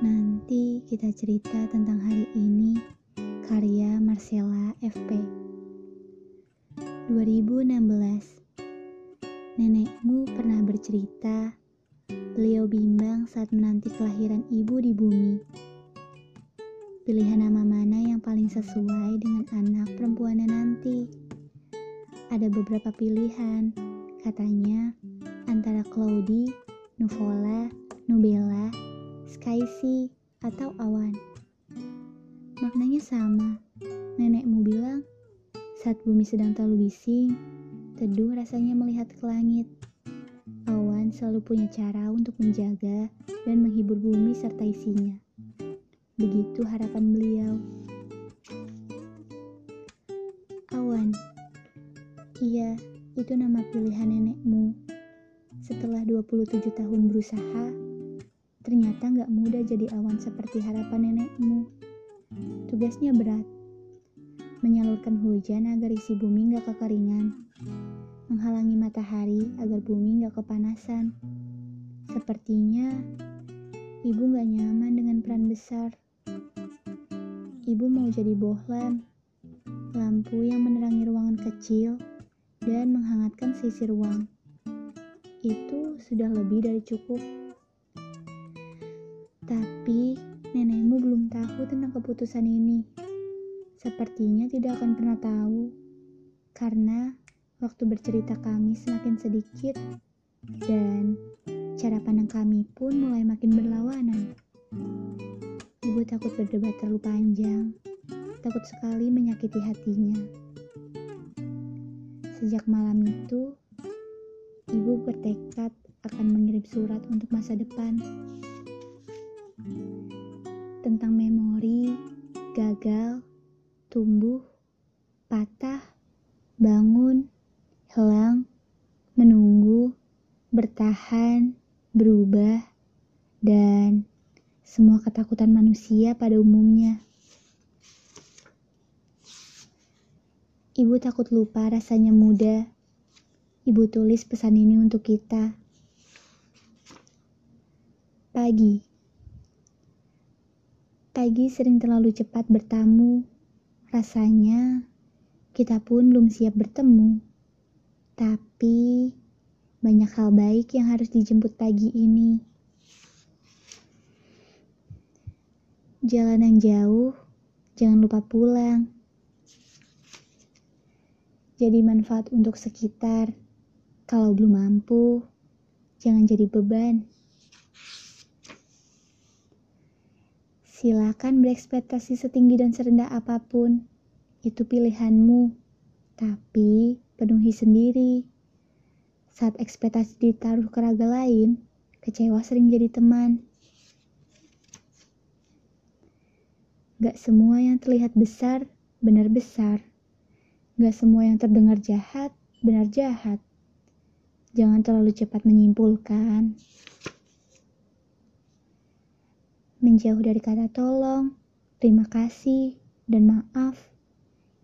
Nanti kita cerita tentang hari ini karya Marcella FP 2016 Nenekmu pernah bercerita beliau bimbang saat menanti kelahiran ibu di bumi. Pilihan nama mana yang paling sesuai dengan anak perempuannya nanti? Ada beberapa pilihan Katanya antara Claudie, Nuvola, Nubella, Skysi, atau Awan. Maknanya sama. Nenekmu bilang, saat bumi sedang terlalu bising, teduh rasanya melihat ke langit. Awan selalu punya cara untuk menjaga dan menghibur bumi serta isinya. Begitu harapan beliau. Awan. Iya, itu nama pilihan nenekmu. Setelah 27 tahun berusaha, ternyata gak mudah jadi awan seperti harapan nenekmu. Tugasnya berat, menyalurkan hujan agar isi bumi gak kekeringan, menghalangi matahari agar bumi gak kepanasan. Sepertinya ibu gak nyaman dengan peran besar. Ibu mau jadi bohlam, lampu yang menerangi ruangan kecil dan menghangatkan sisi ruang. Itu sudah lebih dari cukup. Tapi nenekmu belum tahu tentang keputusan ini. Sepertinya tidak akan pernah tahu. Karena waktu bercerita kami semakin sedikit dan cara pandang kami pun mulai makin berlawanan. Ibu takut berdebat terlalu panjang, takut sekali menyakiti hatinya. Sejak malam itu, ibu bertekad akan mengirim surat untuk masa depan. Tentang memori, gagal, tumbuh, patah, bangun, hilang, menunggu, bertahan, berubah, dan semua ketakutan manusia pada umumnya. Ibu takut lupa rasanya muda. Ibu tulis pesan ini untuk kita. Pagi. Pagi sering terlalu cepat bertamu. Rasanya kita pun belum siap bertemu. Tapi banyak hal baik yang harus dijemput pagi ini. Jalan yang jauh, jangan lupa pulang jadi manfaat untuk sekitar. Kalau belum mampu, jangan jadi beban. Silakan berekspektasi setinggi dan serendah apa pun. Itu pilihanmu. Tapi penuhi sendiri. Saat ekspektasi ditaruh ke raga lain, kecewa sering jadi teman. Gak semua yang terlihat besar, benar besar. Gak semua yang terdengar jahat, benar jahat. Jangan terlalu cepat menyimpulkan. Menjauh dari kata tolong, terima kasih, dan maaf.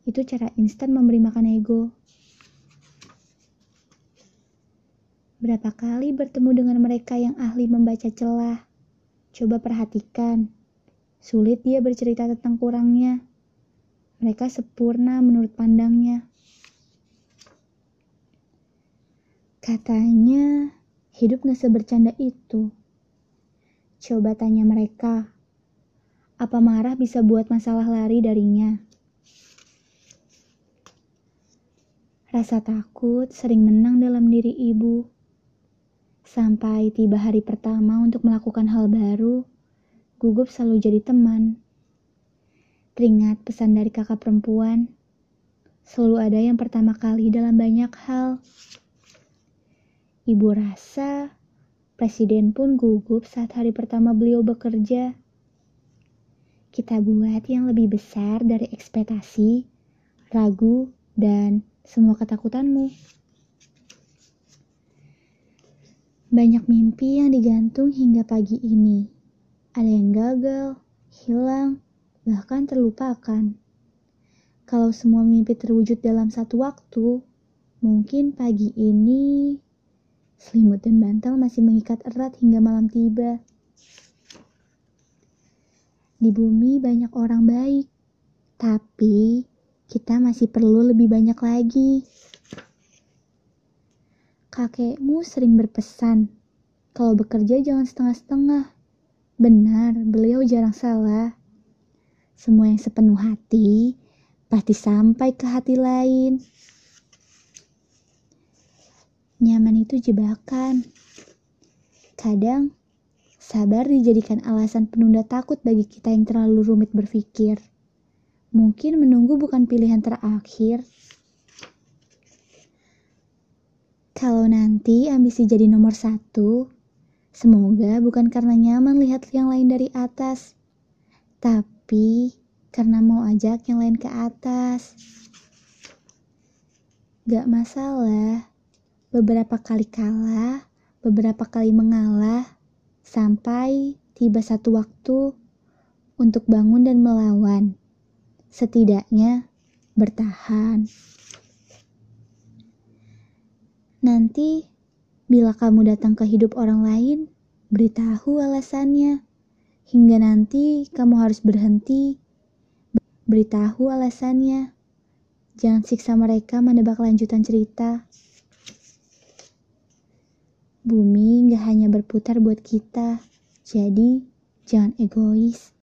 Itu cara instan memberi makan ego. Berapa kali bertemu dengan mereka yang ahli membaca celah? Coba perhatikan. Sulit dia bercerita tentang kurangnya mereka sempurna menurut pandangnya. Katanya, hidup gak sebercanda itu. Coba tanya mereka, apa marah bisa buat masalah lari darinya? Rasa takut sering menang dalam diri ibu. Sampai tiba hari pertama untuk melakukan hal baru, gugup selalu jadi teman. Teringat pesan dari kakak perempuan, selalu ada yang pertama kali dalam banyak hal. Ibu rasa presiden pun gugup saat hari pertama beliau bekerja. Kita buat yang lebih besar dari ekspektasi, ragu, dan semua ketakutanmu. Banyak mimpi yang digantung hingga pagi ini. Ada yang gagal, hilang, bahkan terlupakan. Kalau semua mimpi terwujud dalam satu waktu, mungkin pagi ini selimut dan bantal masih mengikat erat hingga malam tiba. Di bumi banyak orang baik, tapi kita masih perlu lebih banyak lagi. Kakekmu sering berpesan, kalau bekerja jangan setengah-setengah. Benar, beliau jarang salah. Semua yang sepenuh hati pasti sampai ke hati lain. Nyaman itu jebakan. Kadang, sabar dijadikan alasan penunda takut bagi kita yang terlalu rumit berpikir. Mungkin menunggu bukan pilihan terakhir. Kalau nanti ambisi jadi nomor satu, semoga bukan karena nyaman lihat yang lain dari atas, tapi karena mau ajak yang lain ke atas. Gak masalah beberapa kali kalah, beberapa kali mengalah, sampai tiba satu waktu untuk bangun dan melawan. Setidaknya bertahan. Nanti, bila kamu datang ke hidup orang lain, beritahu alasannya. Hingga nanti kamu harus berhenti, beritahu alasannya. Jangan siksa mereka menebak lanjutan cerita. Bumi gak hanya berputar buat kita, jadi jangan egois.